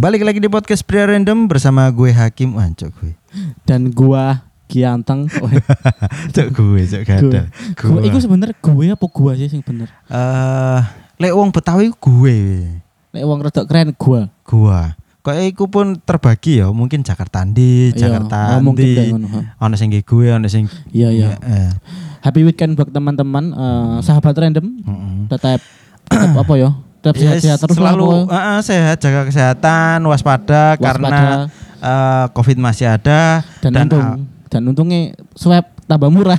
Balik lagi di podcast Pria Random bersama gue Hakim Wancok gue. dan gua Gianteng. Oh, Cok gue, cok gada. gua, iku sebenernya gue apa gua sih sing bener? Eh, lek wong Betawi gue. Nek wong rada keren gua. Gua. Kayak iku pun terbagi ya, mungkin Jakarta ndi, Iya, Jakarta oh, mungkin kayak ndi. ngono. ha. Ono sing gue, ono sing Iya iya. eh, Happy weekend buat teman-teman eh, sahabat random. mm-mm. Tetap tetap apa ya? Tetap Ya, sehat-sehat terus selalu eh, sehat, jaga kesehatan, waspada, karena Waspada. eh, Covid masih ada dan, dan, untung dan untungnya swab tambah murah.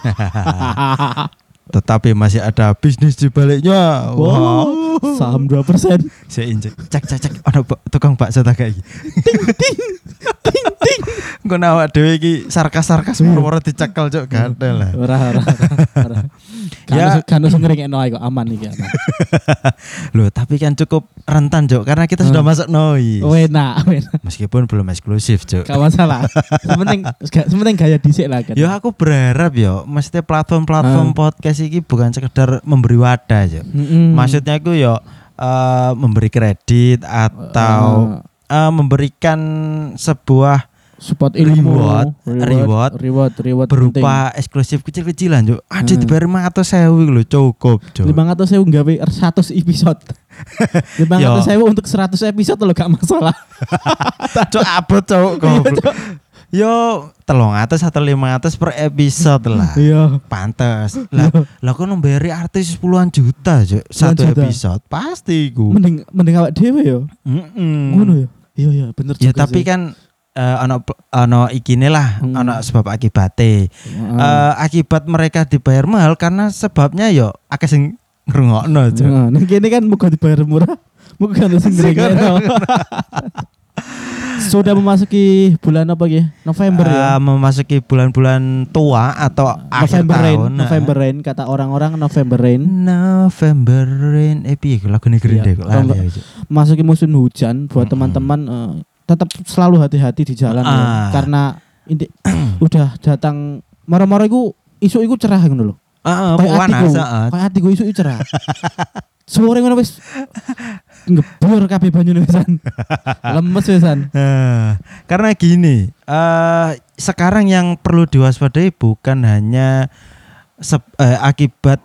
tetapi masih ada bisnis di baliknya. wow. Saham 2%. Saya injek. Cek cek cek. Ada tukang bakso tak kayak ting ting. Gue nawak dewe iki sarkas-sarkas moro-moro dicekel cok gada lah. Ora ora. Ya. Kan kan usah ngeringekno ae kok aman iki aman. Loh, tapi kan cukup rentan cok karena kita sudah Hmm. masuk noise. Wena, wena. Meskipun belum eksklusif cok. Gak masalah. Sementing sementing gaya dhisik lah kan. Ya aku berharap yo, mesti platform-platform Hmm. podcast ini bukan sekedar memberi wadah cok. Maksudnya aku yo eh, memberi kredit atau eh, memberikan sebuah support ilmu Reward, reward, reward reward berupa eksklusif kecil-kecilan cok. Ada Hmm. dibayar lima atau sewu lho cukup lima ratus sewu gawe 100 episode lima ratus sewu untuk 100 episode lo gak masalah Cok abot cok goblok. Yo telung atas atau lima atas per episode lah. iya Pantes. Lah lah kok nembari artis puluhan juta cok satu juta. episode pasti ku. mending mending awak dhewe yo Mm-mm. ngono ya iya iya bener Ya juga tapi sih. kan eh, ono ono ikine lah, Hmm. ono sebab akibate. Heeh. Eh, akibat mereka dibayar mahal karena sebabnya yo akeh sing ngrungokno. Heeh, nang kene kan muga dibayar murah muga sing ngrengekno sudah memasuki bulan apa ya November Eh, ya memasuki bulan-bulan tua atau akhir November rain tahun. nah. November rain kata orang-orang November rain November rain. Eh piye lagu negeri Iya, deh kok aja. masuki musim hujan buat teman-teman eh, tetap selalu hati-hati di jalan ya. Ah. karena inti udah datang moro-moro iku isu iku cerah ngono lho. Heeh, Kayak panas atiku, saat. kayak atiku isu iku cerah. Sore ngono wis ngebur kabeh banyune wisan. Lemes wisan. Eh, karena gini, eh sekarang yang perlu diwaspadai bukan hanya sep- eh, akibat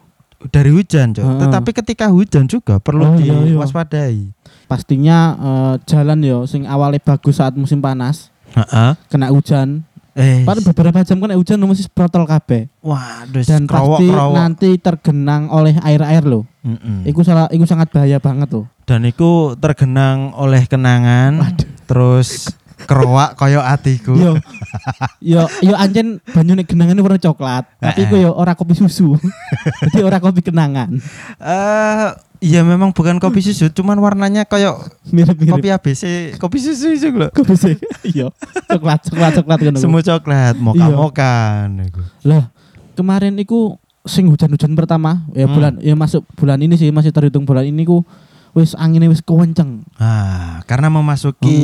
dari hujan, Cok. Heeh. tetapi ketika hujan juga perlu Oh, iya, iya. Pastinya eh, jalan yo sing awalnya bagus saat musim panas, Heeh. kena hujan. Eh, Padahal beberapa jam kena hujan mesti protol kabeh. waduh, Dan pasti kerowok-kerowok. nanti tergenang oleh air-air loh. Mm-mm. Iku salah, iku sangat bahaya banget loh. Dan iku tergenang oleh kenangan, Waduh. terus kerowak koyo atiku. Yo, yo, yo anjen banyu nek genangan warna coklat, tapi iku yo ora kopi susu. Jadi ora kopi kenangan. Eh, iya memang bukan kopi susu, cuman warnanya koyo Mirip-mirip kopi ABC, kopi susu itu kopi sih. Iya, coklat, coklat, coklat ngono. Semua coklat, Iya. moka-moka. niku. Lah, kemarin iku sing hujan-hujan pertama, ya Hmm. bulan ya masuk bulan ini sih masih terhitung bulan ini ku wis anginnya wis kenceng. Ah, karena memasuki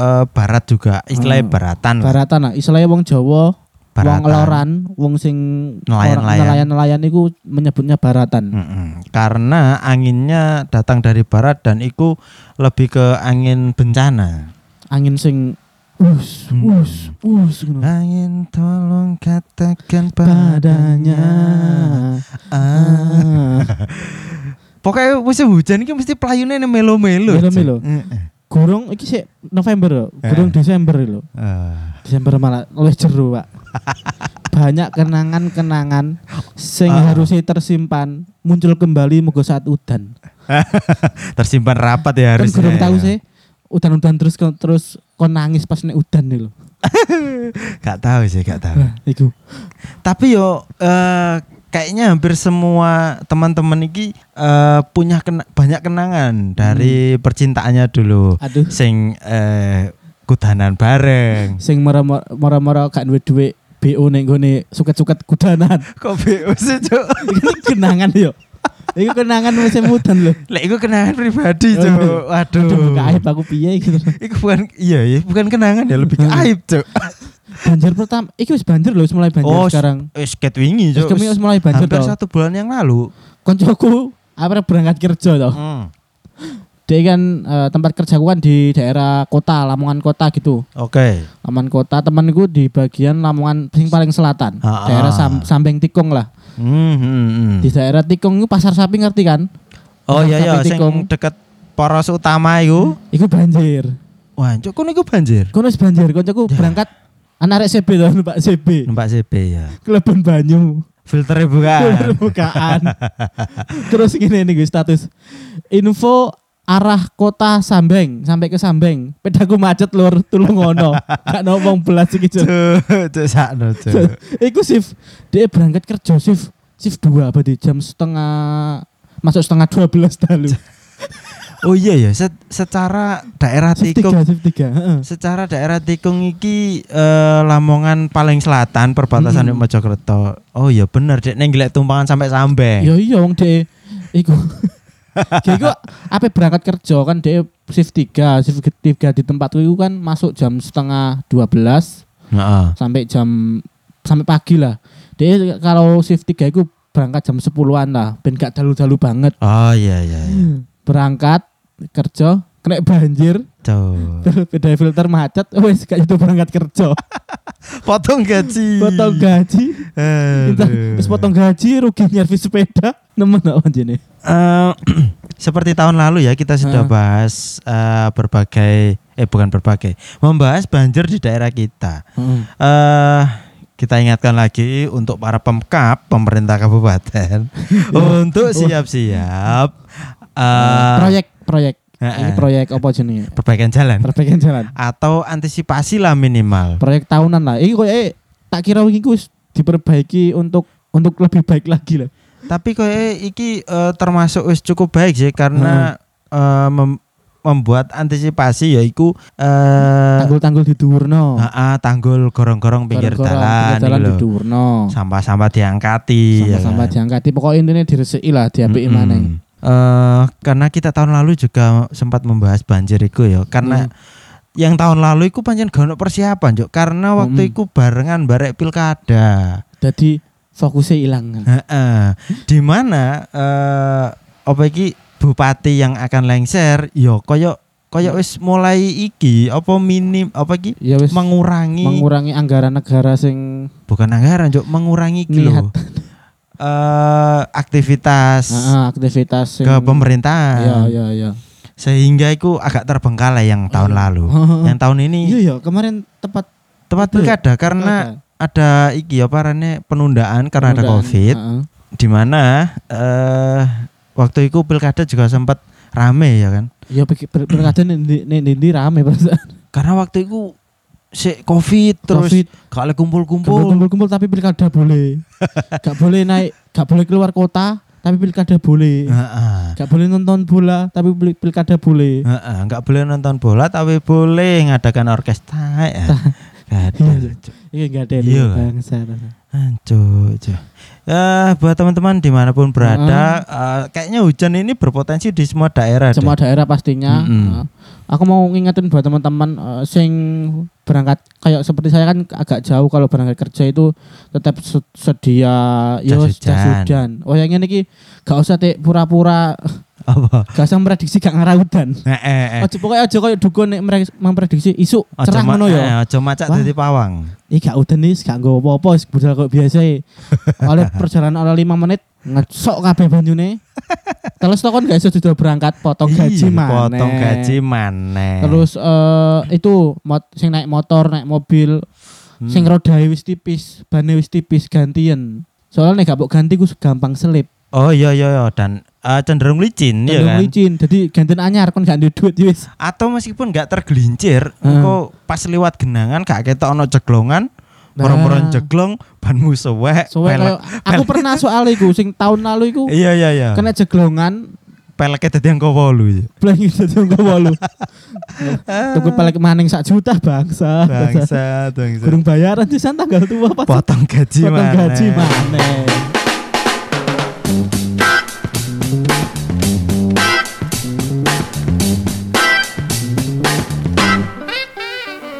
eh, barat juga, istilahnya Hmm. baratan. lah. Baratan lah, istilahnya wong Jawa, wong loran, wong sing Nelayan-nelayan. nelayan iku menyebutnya baratan. Mm-mm. Karena anginnya datang dari barat dan itu lebih ke angin bencana. Angin sing us, Hmm. us, us. Angin tolong katakan padanya. Ah. Ah. Pokoknya musim hujan ini mesti pelayunnya melo-melo. Melo-melo. Gurung iki sih November lho, gurung Eh. Desember lho. Ah. Desember malah oleh jeru, Pak. Banyak kenangan-kenangan sing Ah. harusnya tersimpan muncul kembali moga saat udan. Tersimpan rapat ya Kan harusnya. gurung tahu sih udan-udan terus terus kon nangis pas nek udan nih lho. Gak tahu sih, gak tahu. Nah, iku. Tapi yo eh, kayaknya hampir semua teman-teman ini eh, punya kena- banyak kenangan dari Hmm. percintaannya dulu. Aduh, Sing eh, kudanan bareng. sing mara-mara gak duwe duwe BO ning gone suket-suket kudanan. Kok BO sih, Cuk? Ini kenangan yo. Iku kenangan musim udan lho. Lek iku kenangan pribadi, Cuk. Aduh. Waduh. Aduh, buka aib aku piye gitu. Iku bukan iya ya, bukan kenangan ya, lebih ke aib, Cuk. Banjir pertama, iki wis banjir lho, wis mulai banjir Oh, sekarang. Wis ket wingi, Wis mulai banjir Hampir toh. satu bulan yang lalu. Koncoku apa berangkat kerja toh. Hmm. Dia kan eh, tempat kerjaku kan di daerah kota, Lamongan kota gitu. Oke. Lamongan kota, temanku di bagian Lamongan sing paling selatan. Ah, daerah ah. Sam- Sambeng Tikung lah. Hmm, hmm, hmm. Di daerah Tikung itu pasar sapi ngerti kan? Oh Pasar iya iya sapi sing Tikung. deket poros utama iku. Iku banjir. Wah, cuk kono iku banjir. Kono wis banjir, koncoku berangkat anak rek CB to, numpak CB. Numpak CB ya. Kelebon banyu. Filternya bukan. Bukaan. Terus gini nih Gus, status. Info arah kota Sambeng sampai ke Sambeng. Pedaku macet lur, tulung ngono. Gak ngomong belas iki Cuk. Cuk, sakno cuk. Iku shift dia berangkat kerja shift shift 2 berarti jam setengah masuk setengah 12 dalu. Oh iya ya, se- secara daerah Tikung 3, shift 3. heeh. secara daerah Tikung iki eh, Lamongan paling selatan perbatasan mm Mojokerto. Oh iya bener dek neng tumpangan sampai Sambeng. Ya iya wong dhek iku. Iku apa berangkat kerja kan dia shift 3, shift 3 di tempatku itu kan masuk jam setengah 12 Heeh. sampai jam sampai pagi lah. Dia kalau shift 3 itu berangkat jam 10-an lah, ben gak dalu-dalu banget. Oh iya iya. iya. Berangkat kerja kena banjir, beda filter macet, wes gak itu berangkat kerja. Potong gaji. Potong gaji, terus potong gaji, rugi nyervis sepeda, nemen gak anjene. Eh, seperti tahun lalu ya kita sudah Ah. bahas eh, berbagai eh bukan berbagai membahas banjir di daerah kita. Heeh. eh kita ingatkan lagi untuk para pemkap pemerintah kabupaten untuk siap-siap eh proyek proyek. Heeh. ini proyek apa jenenge? Perbaikan jalan. Perbaikan jalan. Atau antisipasi lah minimal. proyek tahunan lah. Ini kok eh tak kira ku wis diperbaiki untuk untuk lebih baik lagi lah. Tapi kok iki eh, termasuk wis cukup baik sih karena eh, mem- membuat antisipasi yaiku eh tanggul-tanggul di Durno ah, tanggul gorong-gorong pinggir jalan iki di. Durno Sampah-sampah diangkati ya sama-sama kan. diangkati. Pokoknya intinya diresiki lah diapiki Mm-mm. maneh Eh, karena kita tahun lalu juga sempat membahas banjir itu ya. Karena Hmm. yang tahun lalu itu pancen gak persiapan, Juk. Karena waktu Mm-mm. itu barengan barek pilkada. jadi fokusnya hilang Heeh. Di mana eh apa iki bupati yang akan lengser yo koyo koyo wis mulai iki apa minim apa iki ya wis mengurangi mengurangi anggaran negara sing bukan anggaran, Juk, mengurangi iki Eh aktivitas Heeh, aktivitas ke pemerintahan. ya ya ya sehingga itu agak terbengkalai yang tahun lalu. yang tahun ini iya ya kemarin tepat tepat pilkada karena ada iki apa arane penundaan karena ada penundaan. covid Heeh. di mana eh waktu itu pilkada juga sempat rame ya kan Ya pilkada nih rame perasaan. karena waktu itu si covid terus Covid. kalau kumpul-kumpul Kumpul-kumpul tapi pilkada boleh. gak boleh naik, gak boleh keluar kota, tapi pilkada boleh. Heeh. Gak boleh nonton bola, tapi pil- pilkada boleh. Heeh, nggak boleh nonton bola tapi boleh ngadakan orkestra ya. Gak ada. Iya. Gak ada Iya, bangsa. Hancur. Ya, buat teman-teman di mana pun berada, eh, kayaknya hujan ini berpotensi di semua daerah. Semua deh. daerah pastinya. Mm-mm. Nah, Aku mau ngingetin buat teman-teman eh, sing berangkat kayak seperti saya kan agak jauh kalau berangkat kerja itu tetap se- sedia yo Jas jas hujan. hujan. Oh yang ini ki gak usah teh pura-pura Apa? gak usah memprediksi gak ngarah hujan. Eh, eh, eh. Ojo pokoknya aja koyo dukun nek memprediksi isu cerah ngono eh, ya. Ojo macak Wah. dadi pawang. Ih gak udan nih, gak nggo apa-apa, wis budal kok biasa. Oleh perjalanan oleh 5 menit ngecok kabeh banyune. Terus kon gak iso sudah berangkat potong gaji mana. Potong gaji mana? Terus eh itu mot sing naik motor, naik mobil, Hmm. sing rodae wis tipis, bane wis tipis gantian. Soalnya nek gak ganti ku gampang selip. Oh iya iya iya dan eh, cenderung licin ya Cenderung kan. licin. Jadi gantian anyar kon gak duit ya wis. Atau meskipun nggak tergelincir, Hmm. engko pas lewat genangan gak ketok ono jeglongan, Nah. orang-orang jeglong banmu suwek, Soalnya pelek. aku pernah soal iku sing tahun lalu iku Iya iya iya. kena jeglongan peleknya dadi angka 8 ya. Blank itu tunggu walu. Tunggu pelek maning sak juta bangsa. Bangsa, bangsa. Kurang bayaran di sana tanggal tua Potong gaji potong mana? gaji maneh.